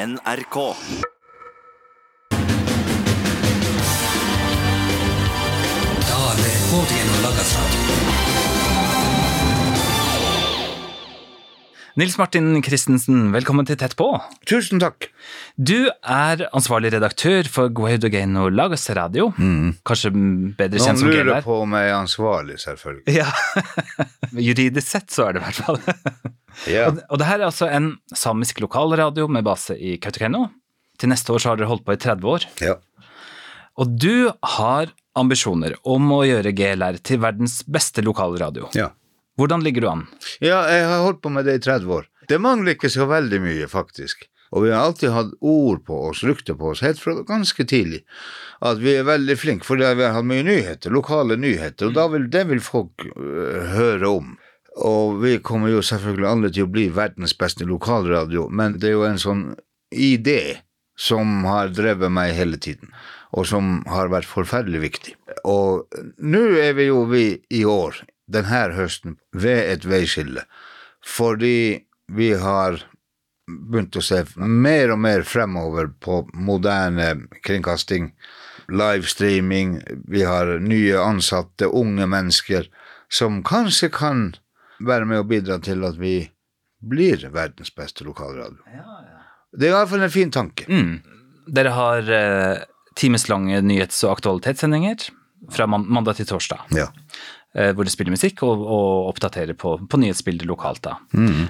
NRK. Tale Kotieno Lagasradio. Nils Martin Christensen, velkommen til Tett på. Tusen takk. Du er ansvarlig redaktør for Guaudogeno Lagos Radio. Kanskje bedre Noen kjent som lurer på om jeg er ansvarlig, selvfølgelig. Ja. Juridisk sett så er det i hvert fall. Ja. Og, og det her er altså en samisk lokalradio med base i Kautokeino. Til neste år så har dere holdt på i 30 år. ja. Og du har ambisjoner om å gjøre GLR til verdens beste lokalradio. ja. Hvordan ligger du an? Ja, jeg har holdt på med det i 30 år. Det mangler ikke så veldig mye, faktisk. Og vi har alltid hatt ord på oss, rykte på oss, helt fra ganske tidlig. At vi er veldig flinke, fordi vi har hatt mye nyheter, lokale nyheter, og da vil, det vil folk øh, høre om. Og vi kommer jo selvfølgelig alle til å bli verdens beste lokalradio, men det er jo en sånn idé som har drevet meg hele tiden, og som har vært forferdelig viktig. Og nå er vi jo vi i år, denne høsten, ved et veiskille, fordi vi har begynt å se mer og mer fremover på moderne kringkasting, livestreaming, vi har nye ansatte, unge mennesker, som kanskje kan være med å bidra til at vi blir verdens beste lokalradio. Det er i hvert fall en fin tanke. Mm. Dere har eh, timeslange nyhets- og aktualitetssendinger fra mandag til torsdag. Ja. Eh, hvor de spiller musikk og, og oppdaterer på, på nyhetsbildet lokalt. da.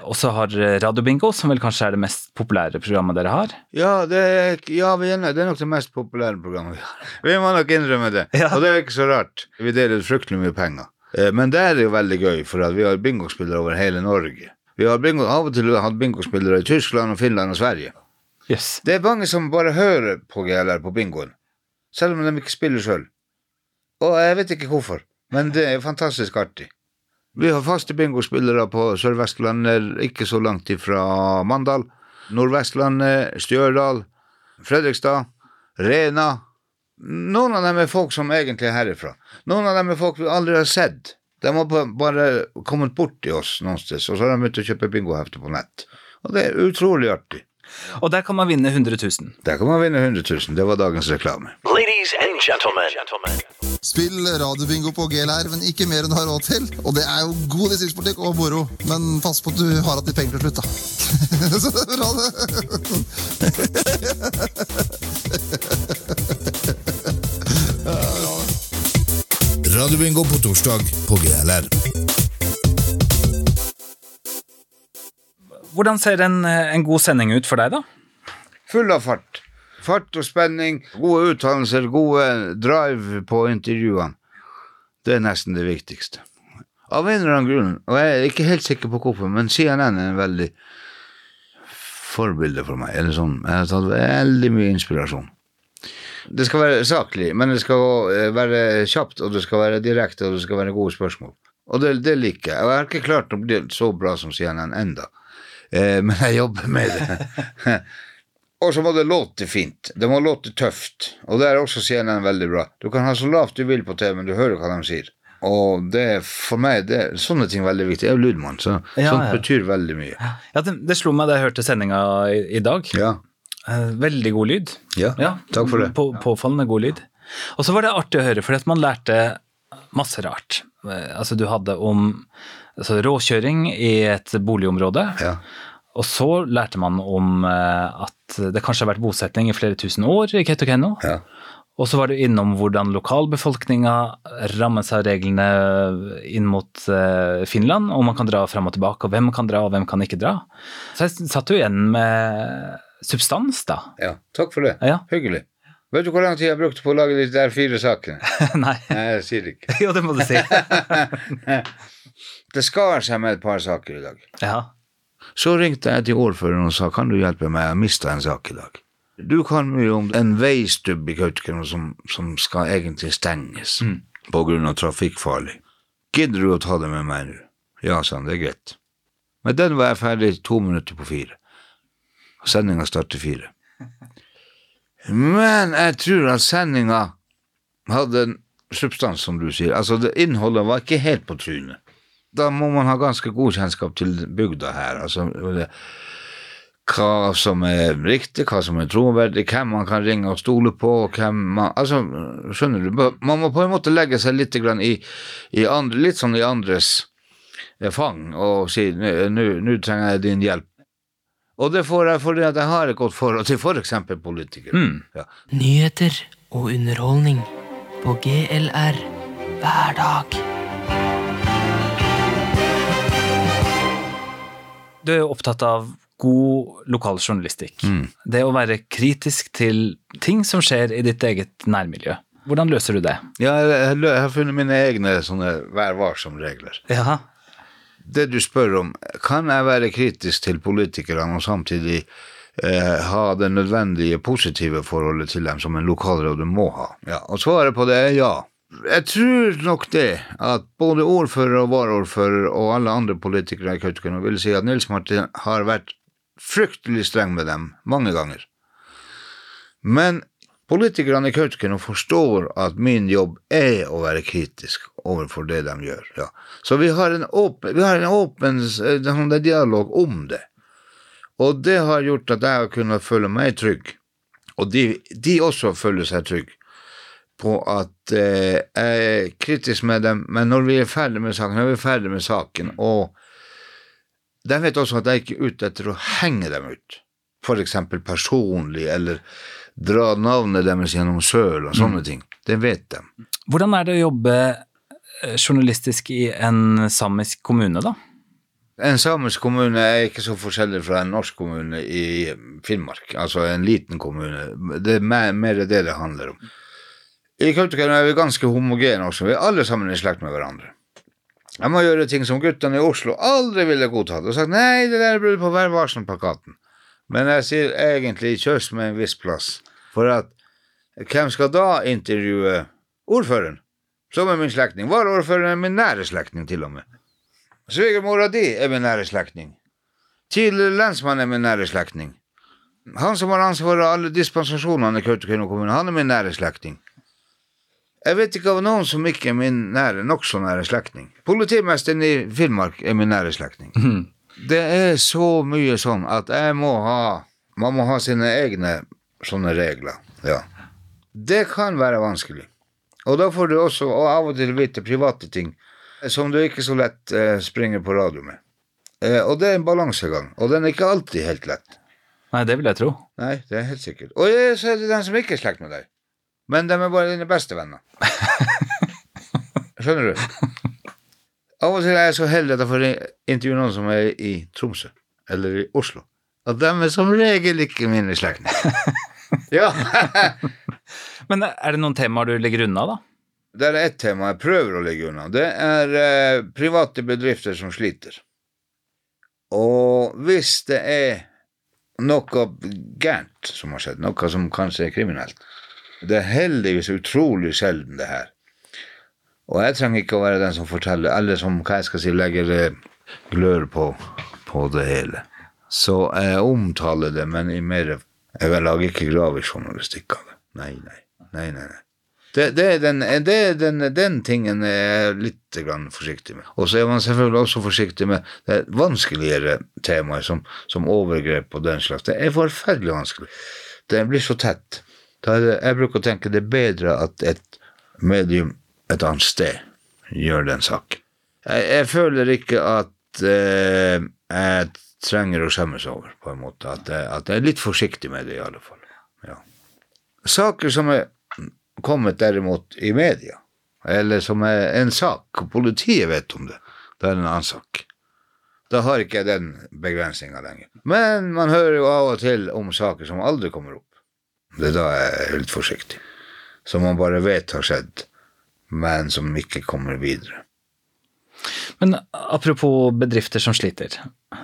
Og så har Radiobingo, Radio Bingo, som vel kanskje er det mest populære programmet dere har. Ja, det er, ja vi er, det er nok det mest populære programmet vi har. Vi må nok innrømme det. Ja. Og det er ikke så rart. Vi deler ut fryktelig mye penger. Eh, Men det er jo veldig gøy, for at vi har bingospillere over hele Norge. Vi har bingo, av og til hatt bingospillere i Tyskland og Finland og Sverige. Yes. Det er mange som bare hører på GLR på bingoen, selv om de ikke spiller sjøl. Og jeg vet ikke hvorfor, men det er fantastisk artig. Vi har faste bingospillere på Sør-Vestlandet, ikke så langt ifra Mandal. Nordvestlandet, Stjørdal, Fredrikstad, Rena. Noen av dem er folk som egentlig er herifra. Noen av dem er folk vi aldri har sett. De har bare kommet borti oss noen sted, og så har de begynt å kjøpe bingohefter på nett. Og det er utrolig artig. Og der kan man vinne 100 000. Der kan man vinne 100 000. Det var dagens reklame. Ladies and gentlemen. Spill radiobingo på GLR, men ikke mer enn du har råd til. Og det er jo god distriktspolitikk og moro, men pass på at du har hatt de pengene til slutt, da. Så det er bra, det. Radiobingo på torsdag på GLR. Hvordan ser en, en god sending ut for deg, da? Full av fart. Fart og spenning, gode uttalelser, gode drive på intervjuene. Det er nesten det viktigste. Av en eller annen grunn, og jeg er ikke helt sikker på hvorfor, men CNN er en veldig forbilde for meg. Eller sånn. Jeg har tatt veldig mye inspirasjon. Det skal være saklig, men det skal være kjapt, og det skal være direkte, og det skal være gode spørsmål. Og det, det liker jeg. Og jeg har ikke klart å bli så bra som CNN enda. Eh, men jeg jobber med det. og så må det låte fint. Det må låte tøft. Og der er også CNN veldig bra. Du kan ha så lavt du vil på TV, men du hører hva de sier. Og det er for meg det, sånne ting er veldig viktig. Jeg er lydmann, så Ja, sånt ja. betyr veldig mye. Ja, det, det slo meg da jeg hørte sendinga i, i dag. Ja. Eh, veldig god lyd. Ja, takk for det. På, påfallende god lyd. Og så var det artig å høre, for at man lærte masse rart. Eh, Altså, du hadde om altså, råkjøring i et boligområde. Ja. Og så lærte man om eh, at det kanskje har vært bosetning i flere tusen år i Kautokeino. Ja. Og så var du innom hvordan lokalbefolkninga rammes av reglene inn mot eh, Finland, og man kan dra fram og tilbake, og hvem kan dra, og hvem kan ikke dra. Så jeg satt jo igjen med substans, da. ja. Takk for det. Ja. Hyggelig. Vet du hvor lang tid jeg brukte på å lage de der fire sakene? Nei. Nei, jeg sier det ikke. Jo, det må du si. Det skar seg med et par saker i dag. Ja. Så ringte jeg til ordføreren og sa kan du hjelpe meg, jeg har mista en sak i dag. Du kan mye om en veistubb i Kautokeino som, som skal egentlig stenges på grunn av trafikkfarlig. Gidder du å ta det med meg nå? Ja, sa han, det er greit. Men den var jeg ferdig to minutter på fire. Sendinga starter fire. Men jeg tror at sendinga hadde en substans, som du sier. Altså, det, innholdet var ikke helt på trynet. Da må man ha ganske god kjennskap til bygda her. Altså, hva som er riktig, hva som er troverdig, hvem man kan ringe og stole på, hvem man Altså, skjønner du? Man må på en måte legge seg litt grann i, i andre, litt sånn i andres eh, fang og si nå trenger jeg din hjelp. Og det får jeg fordi at jeg har et godt forhold til f.eks. politikere. Ja. Nyheter og underholdning på GLR hver dag. Du er jo opptatt av god lokal journalistikk. Det å være kritisk til ting som skjer i ditt eget nærmiljø. Hvordan løser du det? Ja, jeg, har funnet mine egne sånne vær varsom-regler. Ja. Det du spør om, kan jeg være kritisk til politikerne og samtidig eh, ha det nødvendige positive forholdet til dem som en lokalråd må ha? Ja, og svaret på det er ja. Jeg tror nok det at både ordfører og varaordfører og alle andre politikere i Kautokeino vil si at Nils Martin har vært fryktelig streng med dem mange ganger. Men politikerne i Kautokeino forstår at min jobb er å være kritisk overfor det de gjør. Ja. Så vi har en åpen, dialog om det. Og det har gjort at jeg har kunnet føle meg trygg, og de, de også føler seg trygg på at eh, jeg er kritisk med dem, men når vi er ferdig med saken, når vi er ferdig med saken, og de vet også at jeg ikke er ute etter å henge dem ut, eksempel personlig, eller dra navnet deres gjennom søl og sånne ting. Det vet de. Hvordan er det å jobbe eh, journalistisk i en samisk kommune, da? En samisk kommune er ikke så forskjellig fra en norsk kommune i Finnmark, altså en liten kommune. Det er mer, mer det det handler om. I Kautokeino er vi ganske homogene også, vi er alle sammen i slekt med hverandre. Jeg må gjøre ting som guttene i Oslo aldri ville godtatt, og sagt nei, det der burde på Vær varsom-plakaten. Men jeg sier egentlig kjøs med en viss plass, for at hvem skal da intervjue ordføreren? Som er min slektning. Varaordføreren er min nære slektning, til og med. Svigermora di er min nære slektning. Tidligere lensmann er min nære slektning. Han som har ansvar for alle dispensasjonene i Kautokeino kommune, han er min nære slektning. Jeg vet ikke av noen som ikke er min nære, nokså nære slektning. Politimesteren i Finnmark er min nære slektning. Det er så mye sånn at jeg må ha Man må ha sine egne sånne regler. Ja. Det kan være vanskelig. Og da får du også og av og til vite private ting som du ikke så lett eh, springer på radio med. Eh, og det er en balansegang, og den er ikke alltid helt lett. Nei, det vil jeg tro. Nei, det er helt sikkert. Og så er det den som ikke er slekt med deg. Men de er bare dine beste venner. Skjønner du? Av og til er jeg så heldig at jeg får intervjue noen som er i Tromsø, eller i Oslo. Og de er som regel ikke mine slektninger. ja. Men er det noen temaer du legger unna, da? Det er ett tema jeg prøver å legge unna. Det er eh, private bedrifter som sliter. Og hvis det er noe gærent som har skjedd, noe som kanskje er kriminelt Det er heldigvis utrolig sjelden, det her. Og jeg trenger ikke å være den som forteller, eller som hva jeg skal si, legger eh, glør på, på det hele. Så jeg omtaler det, men i mer Jeg lager ikke gravejournalistikk av det. Nei, nei. nei, nei, nei. Det, det er den, det er den, den tingen er jeg litt grann forsiktig med. Og så er man selvfølgelig også forsiktig med det vanskeligere temaer som, som overgrep og den slags. Det er forferdelig vanskelig. Det blir så tett. Det, jeg bruker å tenke det er bedre at et medium et annet sted gjør den saken. Jeg, jeg føler ikke at eh, jeg trenger å skjemmes over, på en måte. At jeg, at jeg er litt forsiktig med det, i alle fall. Ja. Saker som er kommet derimot i media, eller som er en sak, og politiet vet om det, da er det en annen sak. Da har ikke jeg den begrensninga lenger. Men man hører jo av og til om saker som aldri kommer opp. Det er da jeg er litt forsiktig. Som man bare vet har skjedd, men som ikke kommer videre. Men apropos bedrifter som sliter.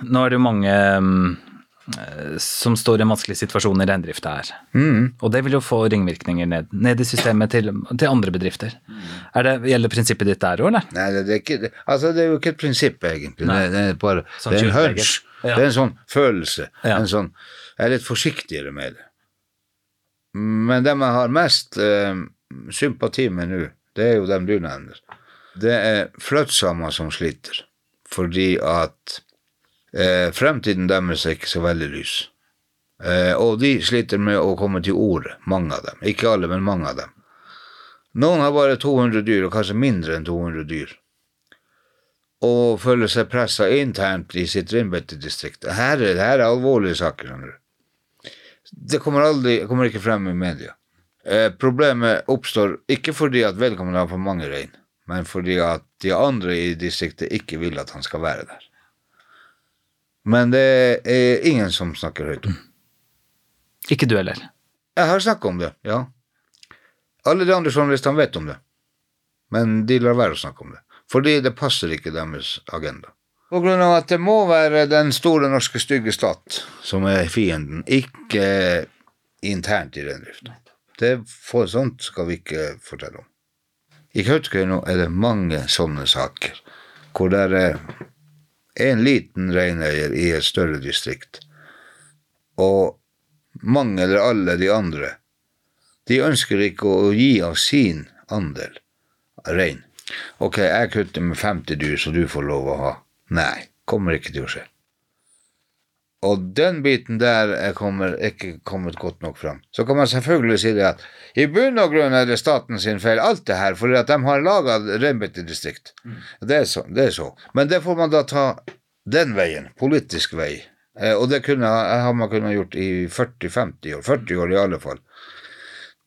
Nå er det jo mange mm, eh, som står i en vanskelig situasjon i reindrifta her. Og det vil jo få ringvirkninger ned, ned i systemet til, til andre bedrifter. Er det, gjelder prinsippet ditt der òg, eller? Nei, det, det, er ikke, altså, det er jo ikke et prinsipp, egentlig. Det, det, er bare, Sånn det er en hunch. Ja. Det er en sånn følelse. Ja. En sånn, jeg er litt forsiktigere med det. Men dem jeg har mest eh, sympati med nå, det er jo dem du nevner. Det er flyttsamer som sliter, fordi at eh, fremtiden deres er ikke så veldig lys. Eh, og de sliter med å komme til ordet, mange av dem. Ikke alle, men mange av dem. Noen har bare 200 dyr, og kanskje mindre enn 200 dyr. Og føler seg pressa internt i sitt reinbeitedistrikt. Her, er- her er alvorlige saker. skjønner du. Det kommer, aldri, kommer ikke frem i media. Eh, problemet oppstår ikke fordi at vedkommende har for mange rein, men fordi at de andre i distriktet ikke vil at han skal være der. Men det er ingen som snakker høyt om. Ikke du heller. Jeg har snakket om det, ja. Alle de andre journalistene vet om det, men de lar være å snakke om det. Fordi det passer ikke deres agenda. På grunn av at det må være den store norske stygge stat som er fienden, ikke internt i reindrifta. Det for sånt skal vi ikke fortelle om. I Kautokeino er det mange sånne saker, hvor det er en liten reineier i et større distrikt, og mange eller alle de andre, de ønsker ikke å gi av sin andel rein. Ok, jeg kutter med 50 dyr, så du får lov å ha. Nei, kommer ikke til å skje. Og den biten der er kommer, ikke kommet godt nok fram. Så kan man selvfølgelig si det at i bunn og grunn er det staten sin feil, alt det her, fordi at de har laga reinbeitedistrikt. Det, er så- det er så. Men det får man da ta den veien, politisk vei. Eh, og det kunne, har man kunnet gjort i 40-50 år, 40 år i alle fall.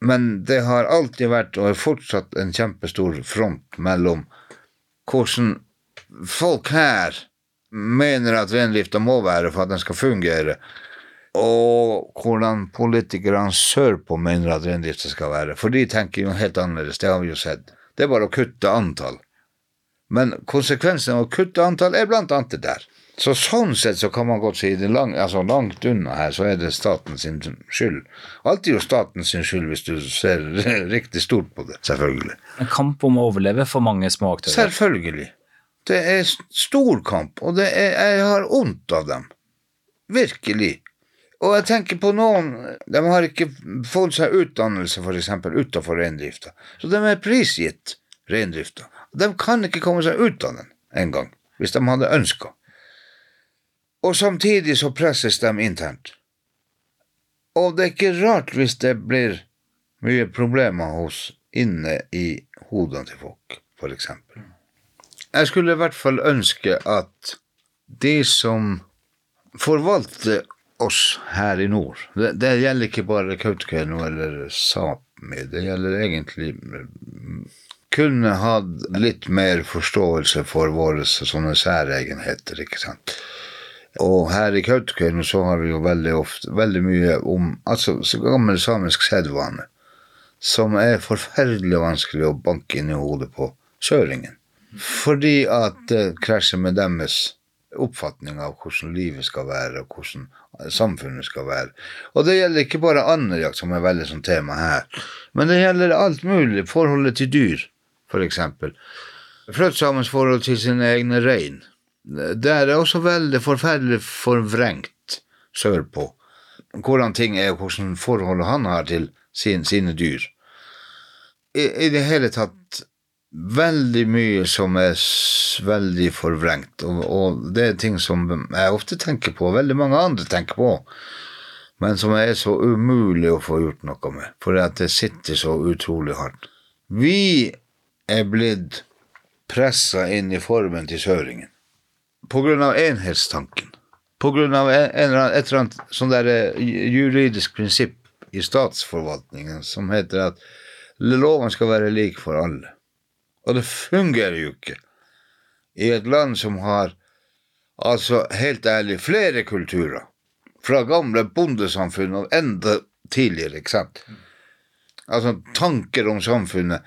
Men det har alltid vært, og er fortsatt, en kjempestor front mellom hvordan folk her mener at reindrifta må være for at den skal fungere, og hvordan politikerne sørpå mener at reindrifta skal være. For de tenker jo helt annerledes, det har vi jo sett. Det er bare å kutte antall. Men konsekvensen av å kutte antall er blant annet det der. Så sånn sett så kan man godt si det lang, altså langt unna her, så er det staten sin skyld. Alltid jo staten sin skyld hvis du ser riktig stort på det, selvfølgelig. En kamp om å overleve for mange små aktører. Selvfølgelig. Det er stor kamp, og er, jeg har vondt av dem. Virkelig. Og jeg tenker på noen De har ikke fått seg utdannelse, f.eks. utenfor reindrifta. Så de er prisgitt reindrifta. De kan ikke komme seg ut av den engang, hvis de hadde ønska. Og samtidig så presses de internt. Og det er ikke rart hvis det blir mye problemer hos inne i hodene til folk, f.eks. Jeg skulle i hvert fall ønske at de som forvalter oss her i nord Det, det gjelder ikke bare Kautokeino eller Sápmi, det gjelder egentlig mm, kunne hatt litt mer forståelse for våre sånne særegenheter, ikke sant. Og her i Kautokeino så har vi jo veldig ofte veldig mye om altså så gammel samisk sedvane, som er forferdelig vanskelig å banke inn i hodet på søringen. Fordi at det krasjer med deres oppfatning av hvordan livet skal være, og hvordan samfunnet skal være. Og det gjelder ikke bare andejakt, som er veldig sånn tema her, men det gjelder alt mulig. Forholdet til dyr, eksempel. Fløtsamens forhold til sine egne rein. Det er også veldig forferdelig forvrengt sørpå. Hvordan ting er, og hvordan forholdet han har til sin, sine dyr. I, I det hele tatt veldig mye som er veldig forvrengt, og, og det er ting som jeg ofte tenker på, og veldig mange andre tenker på, men som er så umulig å få gjort noe med, for at det sitter så utrolig hardt. Vi er blitt pressa inn i formen til søringen på grunn av enhetstanken. På grunn av en, en et eller annet sånn der eh, juridisk prinsipp i statsforvaltningen som heter at loven skal være lik for alle. Og det fungerer jo ikke i et land som har, altså helt ærlig, flere kulturer. Fra gamle bondesamfunn og enda tidligere, ikke sant. Altså tanker om samfunnet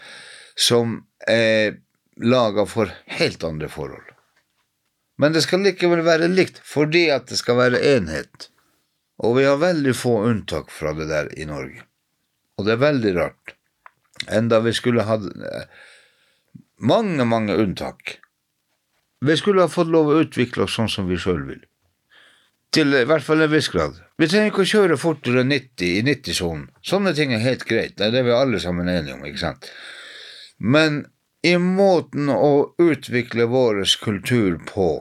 som er laga for helt andre forhold. Men det skal likevel være likt, fordi at det skal være enhet. Og vi har veldig få unntak fra det der i Norge. Og det er veldig rart. Enda vi skulle hatt eh, mange, mange unntak. Vi skulle ha fått lov å utvikle oss sånn som vi sjøl vil. Til i hvert fall en viss grad. Vi trenger ikke å kjøre fortere enn 90 i 90-sonen. Sånne ting er helt greit. Det er vi alle sammen enige om, ikke sant? Men i måten å utvikle vår kultur på,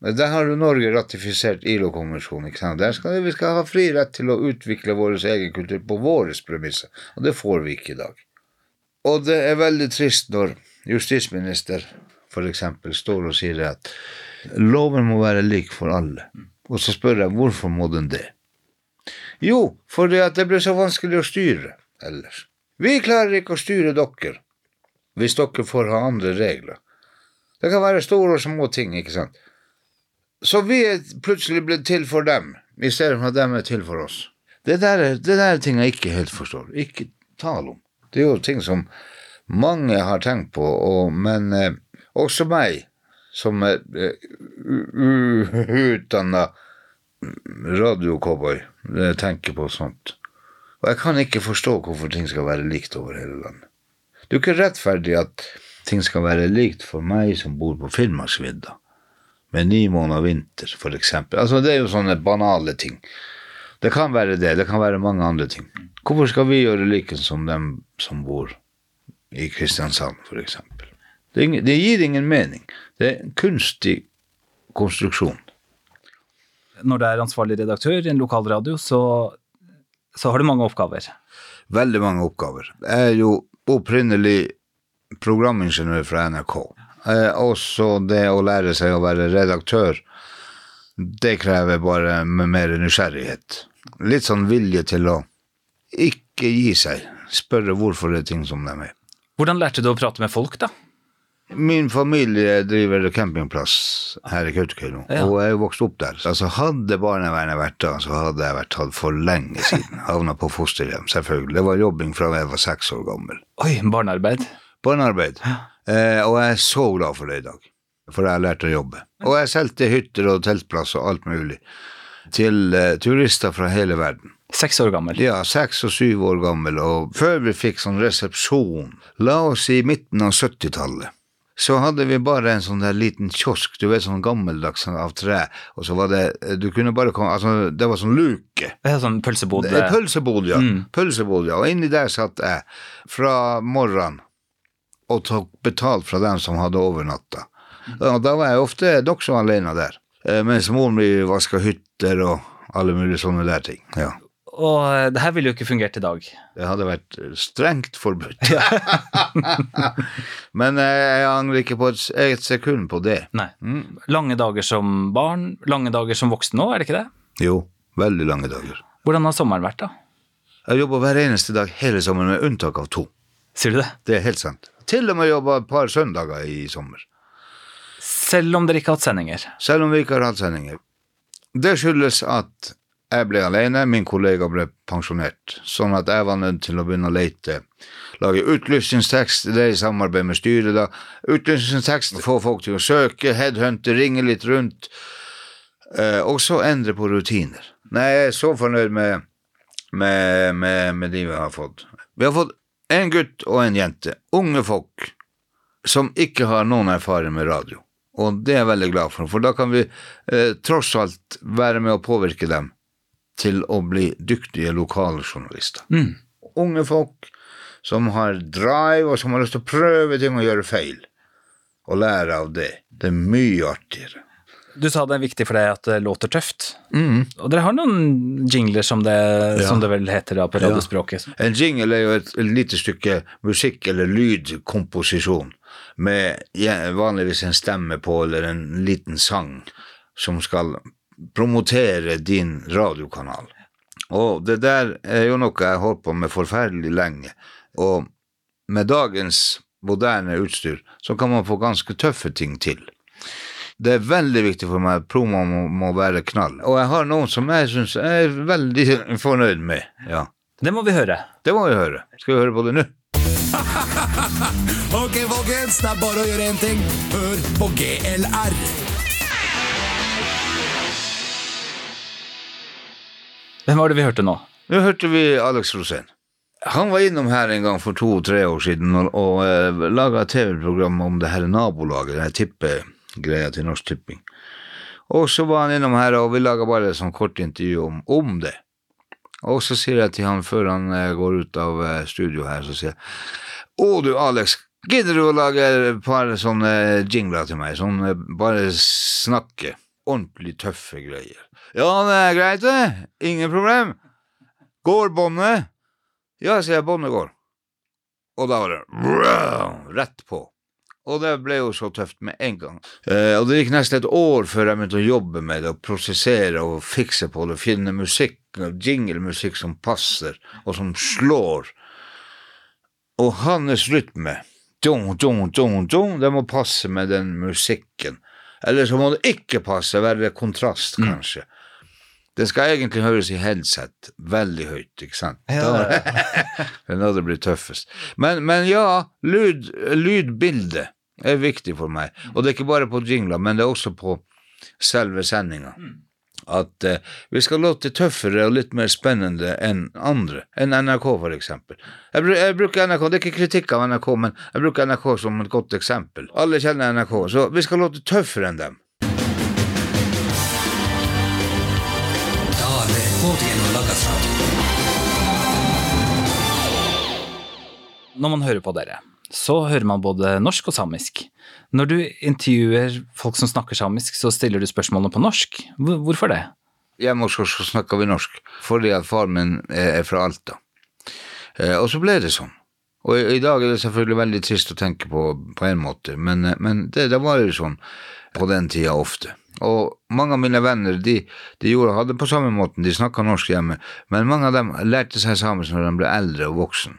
Der har jo Norge ratifisert ILO-konvensjonen. ikke sant? Der skal Vi skal ha fri rett til å utvikle vår egen kultur på våre premisser, og det får vi ikke i dag. Og det er veldig trist når justisminister eksempel står og sier at loven må være lik for alle. Og så spør jeg hvorfor må den det? Jo, fordi at det blir så vanskelig å styre ellers. Vi klarer ikke å styre dere hvis dere får ha andre regler. Det kan være store og små ting, ikke sant. Så vi er plutselig blitt til for dem, i stedet for at de er til for oss. Det der er, det der er ting jeg ikke helt forstår. Ikke tale om. Det er jo ting som mange har tenkt på, og, men eh, også meg, som er eh, uutdanna radiocowboy, eh, tenker på sånt. Og jeg kan ikke forstå hvorfor ting skal være likt over hele landet. Det er jo ikke rettferdig at ting skal være likt for meg som bor på Finnmarksvidda, med ni måneder vinter, for eksempel. Altså, det er jo sånne banale ting. Det kan være det, det kan være mange andre ting. Hvorfor skal vi gjøre like som dem som bor i Kristiansand, eksempel? Det, det gir ingen mening. Det er en kunstig konstruksjon. Når du er ansvarlig redaktør i en lokalradio, så, så har du mange oppgaver. Veldig mange oppgaver. Jeg er jo opprinnelig programingeniør fra NRK. Eh, også det å lære seg å være redaktør, det krever bare med mer nysgjerrighet. Litt sånn vilje til å ikke gi seg. Spørre hvorfor det er ting som de er. Hvordan lærte du å prate med folk, da? Min familie driver campingplass her i Kautokeino, Ja. og jeg er vokst opp der. Altså, hadde barnevernet vært da, så hadde jeg vært tatt for lenge siden. Havna på fosterhjem, selvfølgelig. Det var jobbing fra jeg var seks år gammel. Oi, barnearbeid. Barnearbeid. Eh, og jeg er så glad for det i dag, for jeg har lært å jobbe. Og jeg solgte hytter og teltplass og alt mulig til eh, turister fra hele verden. Seks år gammel. Ja, seks og syv år gammel, og før vi fikk sånn resepsjon, la oss i midten av 70-tallet, så hadde vi bare en sånn der liten kiosk, du vet, sånn gammeldags sånn av tre, og så var det, du kunne bare komme, altså, det var sånn luke. Det er sånn pølsebod. Det er Pølsebod, ja. Mm. Pølsebod, ja. Og inni der satt jeg fra morgenen og tok betalt fra dem som hadde overnatta. Og da var jeg ofte nokså alene der, eh, mens moren min vaska hytter og alle mulige sånne der ting. Ja. Og eh, det her ville jo ikke fungert i dag. Det hadde vært eh, strengt forbudt. Men eh, jeg angrer ikke på et, et sekund på det. Nei. Mm. Lange dager som barn, lange dager som voksen nå, er det ikke det? Jo, veldig lange dager. Hvordan har sommeren vært, da? Jeg jobber hver eneste dag hele sommeren, med unntak av to. Sier du det? Det er helt sant. Til og med jobba et par søndager i sommer. Selv om dere ikke har hatt sendinger. Selv om vi ikke har hatt sendinger. Det skyldes at jeg ble alene, min kollega ble pensjonert, sånn at jeg var nødt til å begynne å lete. Lage utlysningstekst, det er i samarbeid med styret, da. Utlysningstekst, få folk til å søke, headhunte, ringe litt rundt, eh, og så endre på rutiner. Nei, jeg er så fornøyd med, med, med, med de vi har fått. Vi har fått en gutt og en jente, unge folk, som ikke har noen erfaring med radio. Og det er jeg veldig glad for, for da kan vi eh, tross alt være med å påvirke dem til å bli dyktige lokaljournalister. Mm. Unge folk som har drive, og som har lyst til å prøve ting og gjøre feil, og lære av det. Det er mye artigere. Du sa det er viktig for deg at det låter tøft. Og dere har noen jingler, som det, som det vel heter da på radiospråket. En jingle er jo et, et lite stykke musikk- eller lydkomposisjon med ja, vanligvis en stemme på eller en liten sang som skal promotere din radiokanal. Og det der er jo noe jeg har holdt på med forferdelig lenge. Og med dagens moderne utstyr så kan man få ganske tøffe ting til. Det er veldig viktig for meg at promo må, må være knall. Og jeg har noen som jeg syns jeg er veldig fornøyd med. Ja. Det må vi høre. Det må vi høre. Skal vi høre på det nå? Ok, folkens, det er bare å gjøre én ting. Hør på GLR. Hvem var det vi hørte nå? Nå hørte vi Alex Rosén. Han var innom her en gang for to-tre år siden og, og eh, laga et TV-program om det her nabolaget, den tippegreia til Norsk Tipping. Og så var han innom her, og vi laga bare et sånt kort intervju om, om det. Og så sier jeg til han før han eh, går ut av eh, studio her, så sier jeg Å du, Alex, gidder du å lage et par sånne jingler til meg? Sånn eh, bare snakke. Ordentlig tøffe greier. Ja, det er greit, det. Ingen problem. Går båndet? Ja, sier jeg, båndet går. Og da var det rett på. Og det ble jo så tøft med en gang. Eh, og det gikk nesten et år før jeg begynte å jobbe med det, og prosessere og fikse på det, og finne musikk, jinglemusikk som passer, og som slår. Og hans rytme, dun, dun, dun, dun, det må passe med den musikken. Eller så må det ikke passe, være kontrast, kanskje. Det skal egentlig høres i headset veldig høyt, ikke sant? Ja. det er da det blir tøffest. Men, men ja, lyd, lydbildet er viktig for meg. Og det er ikke bare på jingler, men det er også på selve sendinga. At eh, vi skal låte tøffere og litt mer spennende enn andre. Enn NRK, for eksempel. Jeg, jeg bruker NRK, Det er ikke kritikk av NRK, men jeg bruker NRK som et godt eksempel. Alle kjenner NRK, så vi skal låte tøffere enn dem. Når man hører på dere, så hører man både norsk og samisk. Når du intervjuer folk som snakker samisk, så stiller du spørsmålene på norsk. Hvorfor det? Hjemme hos oss snakker vi norsk, fordi at far min er er fra Alta. Eh, og så ble det sånn. Og i dag er det selvfølgelig veldig trist å tenke på på en måte, men, eh, men det, det var jo sånn på den tida ofte. Og mange av mine venner de, de gjorde, hadde på samme måten, de snakka norsk hjemme, men mange av dem lærte seg samisk når de ble eldre og voksen.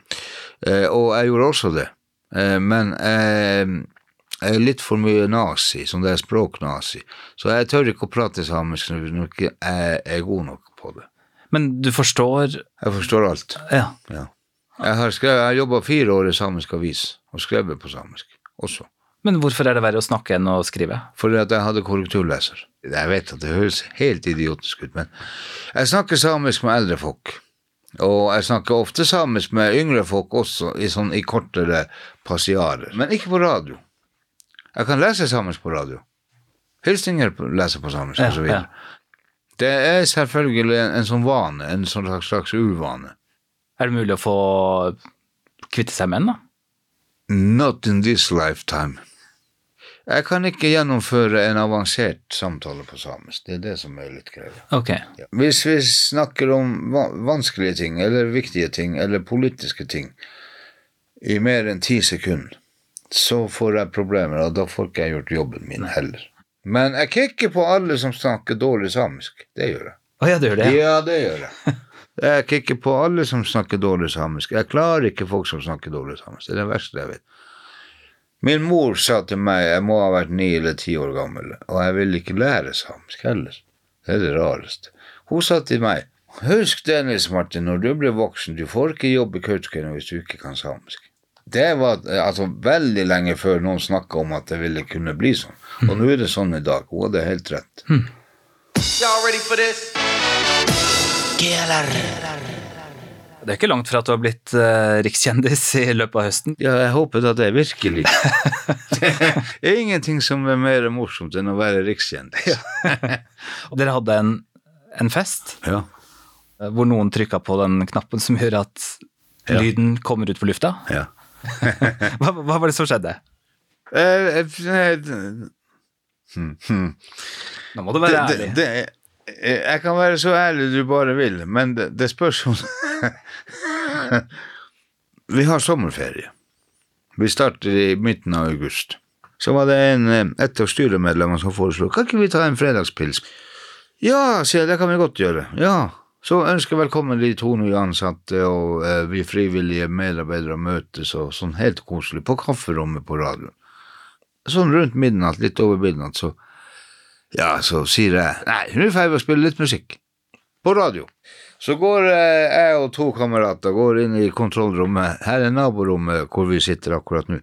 Eh, og jeg gjorde også det. Eh, men eh, jeg er litt for mye nazi, som det er språknazi. Så jeg tør ikke å prate samisk når jeg ikke er god nok på det. Men du forstår Jeg forstår alt. Ja. Ja. Jeg har, skrevet, jeg har jobba fire år i samisk avis, og skrevet på samisk også. Men hvorfor er det verre å snakke enn å skrive? Fordi at jeg hadde korrekturleser. Jeg vet at det høres helt idiotisk ut, men jeg snakker samisk med eldre folk. Og jeg snakker ofte samisk med yngre folk også, i, sånn, i kortere passiarer. Men ikke på radio. Jeg kan lese samisk på radio. Hilsinger leser på samisk, Ja, så videre. Det er selvfølgelig en, en sånn vane, en sånn slags, slags uvane. Er det mulig å få kvitte seg med den, da? Not in this lifetime. Jeg kan ikke gjennomføre en avansert samtale på samisk. Det er det som er litt krevende. Okay. Ja. Hvis vi snakker om va vanskelige ting, eller viktige ting, eller politiske ting, i mer enn ti sekunder, så får jeg problemer, og da får ikke jeg gjort jobben min heller. Men jeg kikker på alle som snakker dårlig samisk. Det gjør jeg. Å ja, du gjør det? Ja, det gjør jeg. Jeg kikker på alle som snakker dårlig samisk. Jeg klarer ikke folk som snakker dårlig samisk. Det er det verste jeg vet. Min mor sa til meg jeg må ha vært ni eller ti år gammel, og jeg ville ikke lære samisk heller. Det er det rareste. Hun sa til meg Husk det, Nils Martin, når du blir voksen, du får ikke jobb i Kautokeino hvis du ikke kan samisk. Det var altså veldig lenge før noen snakka om at det ville kunne bli sånn. Og nå er det sånn i dag. Hun hadde helt rett. Det er ikke langt fra at du har blitt uh, rikskjendis i løpet av høsten. Ja, jeg håper da det er virkelig. det er ingenting som er mer morsomt enn å være rikskjendis. Dere hadde en, en fest Ja. eh, hvor noen trykka på den knappen som gjør at Ja. lyden kommer ut på lufta. ja. Hva, hva var det som skjedde? Uh, hmm, hmm. Nå må du være Det, ærlig. det, det, jeg kan være så ærlig du bare vil, men det, det spørs om Vi har sommerferie. Vi starter i midten av august. Så var det en, eh, et av styremedlemmene som foreslo kan ikke vi ta en fredagspils. Ja, sier jeg, det kan vi godt gjøre. Ja. Så ønsker jeg velkommen de to nye ansatte, og eh, vi frivillige medarbeidere møtes og sånn helt koselig på kafferommet på radioen. Sånn rundt midnatt, litt over midnatt, så ja, så sier jeg Nei, nå ferdig å spille litt musikk. På radio. Så går eh, jeg og to kamerater går inn i kontrollrommet. Her er naborommet hvor vi sitter akkurat nå.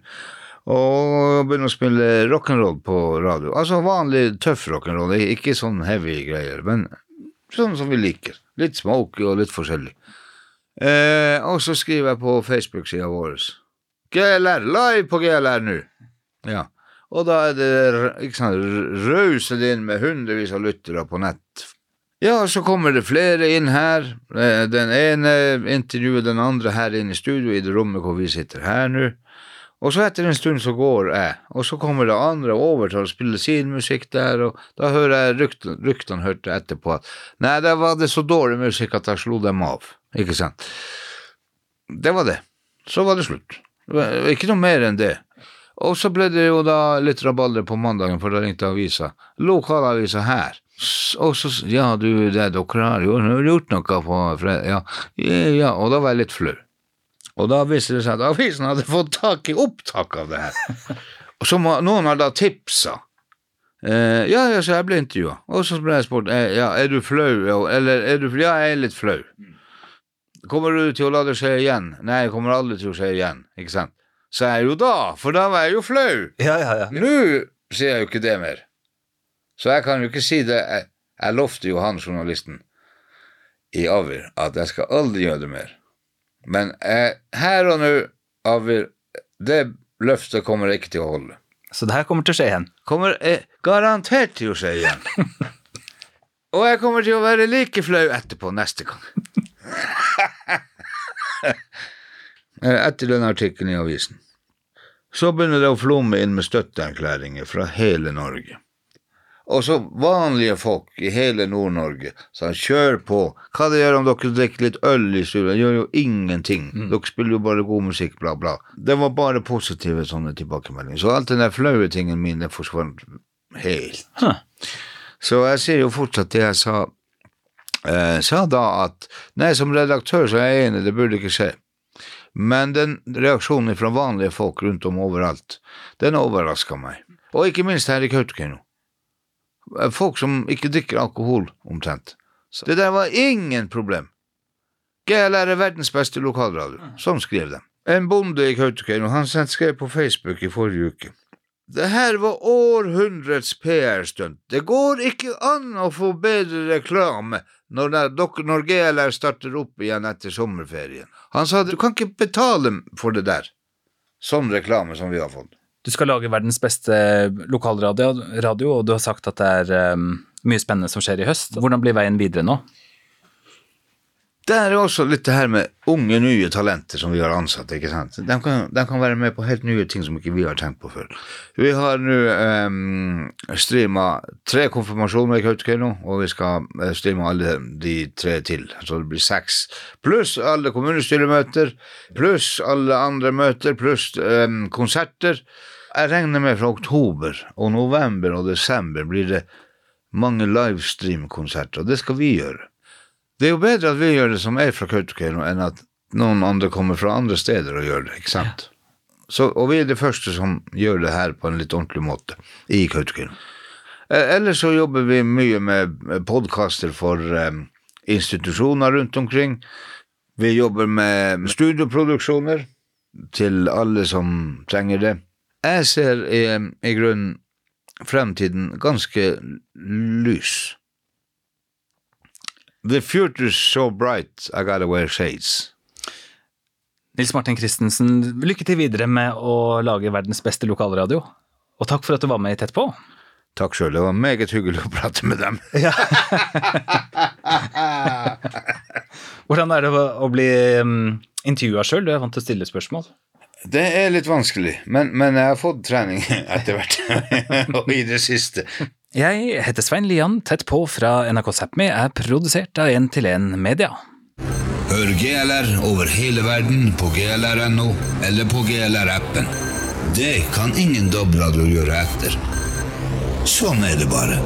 Og begynner å spille rock'n'roll på radio. Altså vanlig tøff rock'n'roll, ikke sånn heavy greier, men sånn som vi liker. Litt smoky og litt forskjellig. Eh, og så skriver jeg på Facebook-sida vår GLR, live på GLR nå. Ja. Og da er det ikke sant, rauser inn med hundrevis av lyttere på nett. Ja, så kommer det flere inn her. Eh, Den ene intervjuer den andre her inne i studio, i det rommet hvor vi sitter her nå. Og så etter en stund så går jeg, og så kommer det andre over til å spille sin musikk der, og da hører jeg ryktene, rykten hørte etterpå at nei, der var det så dårlig musikk at jeg slo dem av, ikke sant. Det var det. Så var det slutt. Ikke noe mer enn det. Og så ble det jo da litt rabalder på mandagen, for da ringte avisa. Lokalavisa her. Og så Ja, du, det, dere har jo gjort noe på fredag. Ja, ja, og da var jeg litt flau. Og da viste det seg at avisen hadde fått tak i opptak av det her. Og så må, noen har da tipsa. Eh, ja, ja, så jeg ble intervjua. Og så ble jeg spurt eh, ja, er du flau. Eller er du Ja, jeg er litt flau. Kommer du til å la det skje igjen? Nei, jeg kommer aldri til å skje igjen. Ikke sant? Så jeg jo da, for da var jeg jo flau. Ja, ja, ja. Nå sier jeg jo ikke det mer. Så jeg kan jo ikke si det. Jeg, jeg lovte jo han journalisten i Avir at jeg skal aldri gjøre det mer. Men eh, her og nå, det løftet kommer ikke til å holde. Så det her kommer til å skje igjen. Kommer eh, garantert til å skje igjen. og jeg kommer til å være like flau etterpå neste gang. Eh, Etter den artikkelen i avisen. Så begynner det å flomme inn med støtteerklæringer fra hele Norge. Og så vanlige folk i hele Nord-Norge sa kjør på. Hva det gjør om dere drikker litt øl i stua? Det gjør jo ingenting. Dere spiller jo bare god musikk, bla, bla. Det var bare positive sånne tilbakemeldinger. Så alt den der flaue tingen min, det forsvant helt. Huh. Så jeg sier jo fortsatt det jeg sa. Eh, sa da at nei, som redaktør så er jeg enig, det burde ikke skje. Men den reaksjonen fra vanlige folk rundt om overalt, den overraska meg. Og ikke minst her i Kautokeino. Folk som ikke drikker alkohol, omtrent. Så det der var ingen problem. GLR er verdens beste lokalradio. Sånn skrev de. En bonde i Kautokeino han skrev på Facebook i forrige uke. Det her var århundrets PR-stunt. Det går ikke an å få bedre reklame når, dere- når GLR starter opp igjen etter sommerferien. Han sa du kan ikke betale for det der. Sånn reklame som vi har fått. Du skal lage verdens beste lokalradio, radio, og du har sagt at det er um, mye spennende som skjer i høst. Hvordan blir veien videre nå? Det er jo også litt det her med unge, nye talenter som vi har ansatt. ikke sant? De kan, de kan være med på helt nye ting som ikke vi har tenkt på før. Vi har nå um, streama tre konfirmasjoner i Kautokeino, og vi skal uh, streame alle de tre til. Så det blir seks. Pluss alle kommunestyremøter, pluss alle andre møter, pluss um, konserter. Jeg regner med fra oktober og november og desember blir det mange livestream-konserter, og det skal vi gjøre. Det er jo bedre at vi gjør det som er fra Kautokeino, enn at noen andre kommer fra andre steder og gjør det, ikke sant? Så, og vi er de første som gjør det her på en litt ordentlig måte i Kautokeino. Eh, Ellers så jobber vi mye med podkaster for um, institusjoner rundt omkring. Vi jobber med studioproduksjoner til alle som trenger det. Jeg ser i, i grunnen fremtiden ganske lys. The future's so bright, I gotta wear shades. Nils Martin Christensen, lykke til videre med å lage verdens beste lokalradio. Og takk for at du var med i Tett på. Takk sjøl, det var meget hyggelig å prate med dem. Hvordan er det å bli um, intervjua sjøl? Du er vant til å stille spørsmål. Det er litt vanskelig, men, men jeg har fått trening etter hvert, og i det siste. Jeg heter Svein Lian, Tett på fra NRK Sápmi er produsert av 1 til 1 Media. Hør GLR over hele verden på glr.no eller på GLR-appen. Det kan ingen DAB-radio gjøre etter. Sånn er det bare.